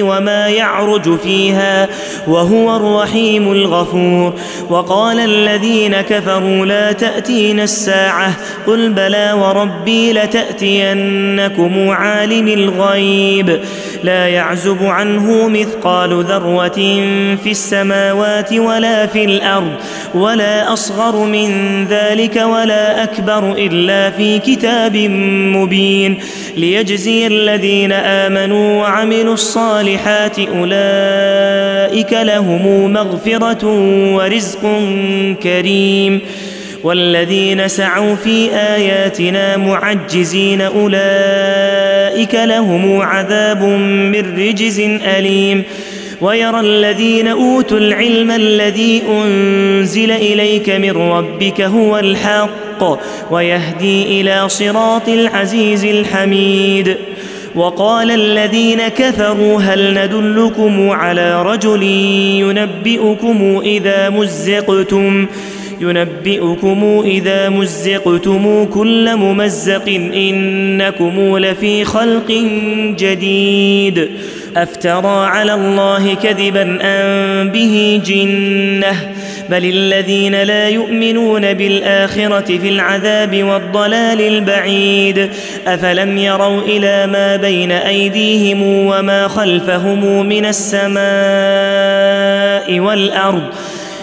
وما يعرج فيها وهو الرحيم الغفور. وقال الذين كفروا لا تأتينا الساعة قل بلى وربي لتأتينكم عالم الغيب. لا يعزب عنه مثقال ذرة في السماوات ولا في الأرض ولا أصغر من ذلك ولا أكبر إلا في كتاب مبين. ليجزي الذين آمنوا وعملوا الصالحات أولئك لهم مغفرة ورزق كريم والذين سعوا في آياتنا معجزين أولئك لهم عذاب من رجز أليم ويرى الذين أوتوا العلم الذي أنزل إليك من ربك هو الحق ويهدي إلى صراط العزيز الحميد. وقال الذين كفروا هل ندلكم على رجل ينبئكم إذا مزقتم ينبئكم إذا مزقتم كل ممزق إنكم لفي خلق جديد أفترى على الله كذبا أم به جنة بل الذين لا يؤمنون بالآخرة في العذاب والضلال البعيد أفلم يروا إلى ما بين أيديهم وما خلفهم من السماء والأرض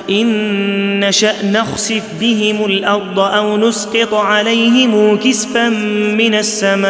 إن نشأ نخسف بهم الأرض أو نسقط عليهم كسفا من السماء.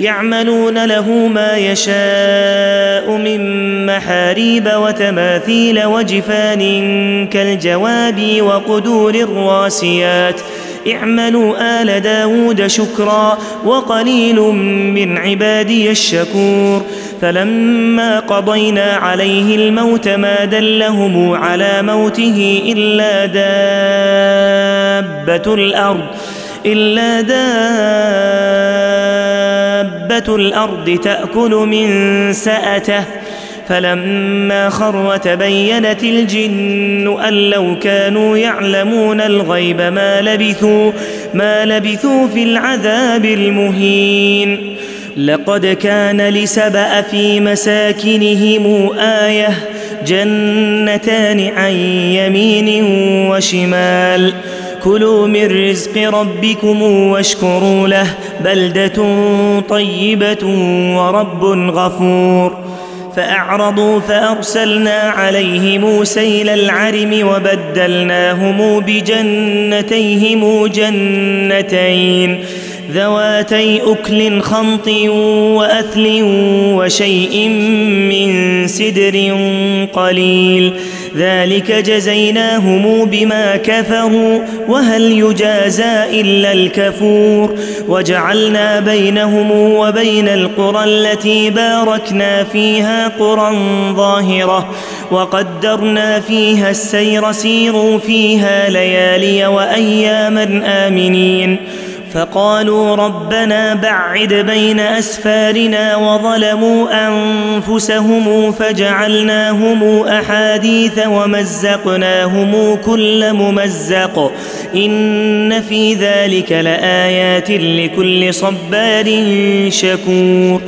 يعملون له ما يشاء من محاريب وتماثيل وجفان كالجواب وقدور الراسيات. اعملوا آل داود شكرا وقليل من عبادي الشكور. فلما قضينا عليه الموت ما دلهم على موته إلا دابة الأرض إلا دابة الأرض تأكل من سأته. فلما خر تبينت الجن أن لو كانوا يعلمون الغيب ما لبثوا ما لبثوا في العذاب المهين. لقد كان لسبأ في مساكنهم آية جنتان عن يمين وشمال. كلوا من رزق ربكم واشكروا له بلدة طيبة ورب غفور. فأعرضوا فأرسلنا عليهم سيل العرم وبدلناهم بجنتيهم جنتين ذواتي أكل خمط وأثل وشيء من سدر قليل ذلك جزيناهم بما كفروا وهل يجازى إلا الكفور؟ وجعلنا بينهم وبين القرى التي باركنا فيها قرى ظاهرة وقدرنا فيها السير سيروا فيها ليالي وأياما آمنين. فقالوا ربنا بعد بين أسفارنا وظلموا أنفسهم فجعلناهم أحاديث ومزقناهم كل ممزق إن في ذلك لآيات لكل صبار شكور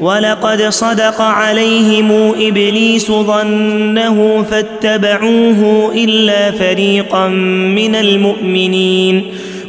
ولقد صدق عليهم إبليس ظنه فاتبعوه إلا فريقا من المؤمنين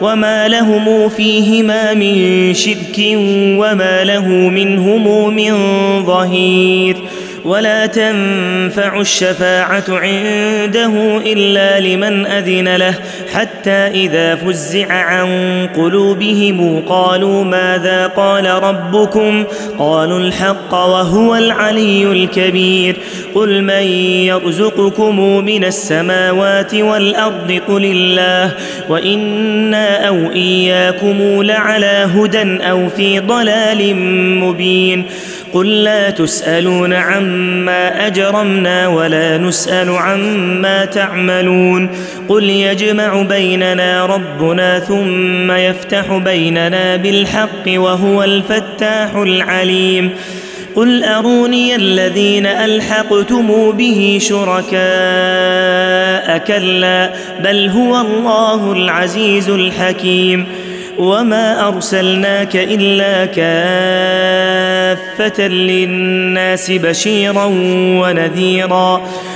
وما لهم فيهما من شرك وما له منهم من ظهير ولا تنفع الشفاعة عنده إلا لمن أذن له حتى إذا فزع عن قلوبهم قالوا ماذا قال ربكم؟ قالوا الحق وهو العلي الكبير. قل من يرزقكم من السماوات والأرض قل الله وإنا أو إياكم لعلى هدى أو في ضلال مبين. قل لا تسألون عما أجرمنا ولا نسأل عما تعملون قل يجمع بيننا ربنا ثم يفتح بيننا بالحق وهو الفتاح العليم قل أروني الذين ألحقتم به شركاء كلا بل هو الله العزيز الحكيم وما أرسلناك إلا كافة للناس بشيرا ونذيرا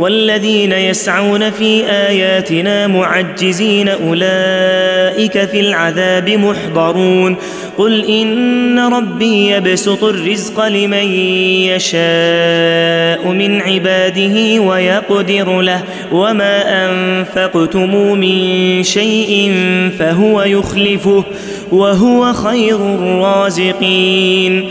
والذين يسعون في آياتنا معجزين أولئك في العذاب محضرون. قل إن ربي يبسط الرزق لمن يشاء من عباده ويقدر له وما أنفقتم من شيء فهو يخلفه وهو خير الرازقين.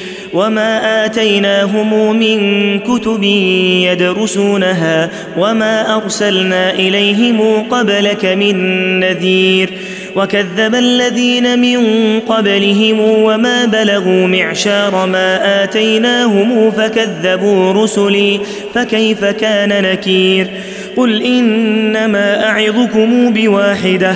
وما اتيناهم من كتب يدرسونها وما ارسلنا اليهم قبلك من نذير وكذب الذين من قبلهم وما بلغوا معشار ما اتيناهم فكذبوا رسلي فكيف كان نكير قل انما اعظكم بواحده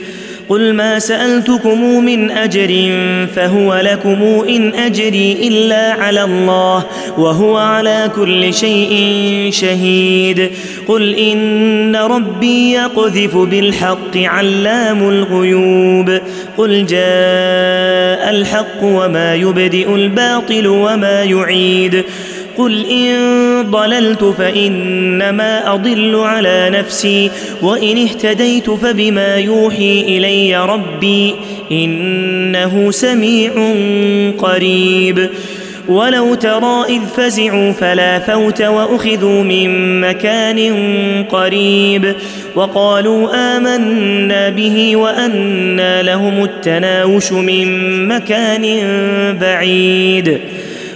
قل ما سألتكم من أجر فهو لكم إن أجري إلا على الله وهو على كل شيء شهيد قل إن ربي يقذف بالحق علام الغيوب قل جاء الحق وما يبدئ الباطل وما يعيد قل ان ضللت فانما اضل على نفسي وان اهتديت فبما يوحي الي ربي انه سميع قريب ولو ترى اذ فزعوا فلا فوت واخذوا من مكان قريب وقالوا امنا به وانى لهم التناوش من مكان بعيد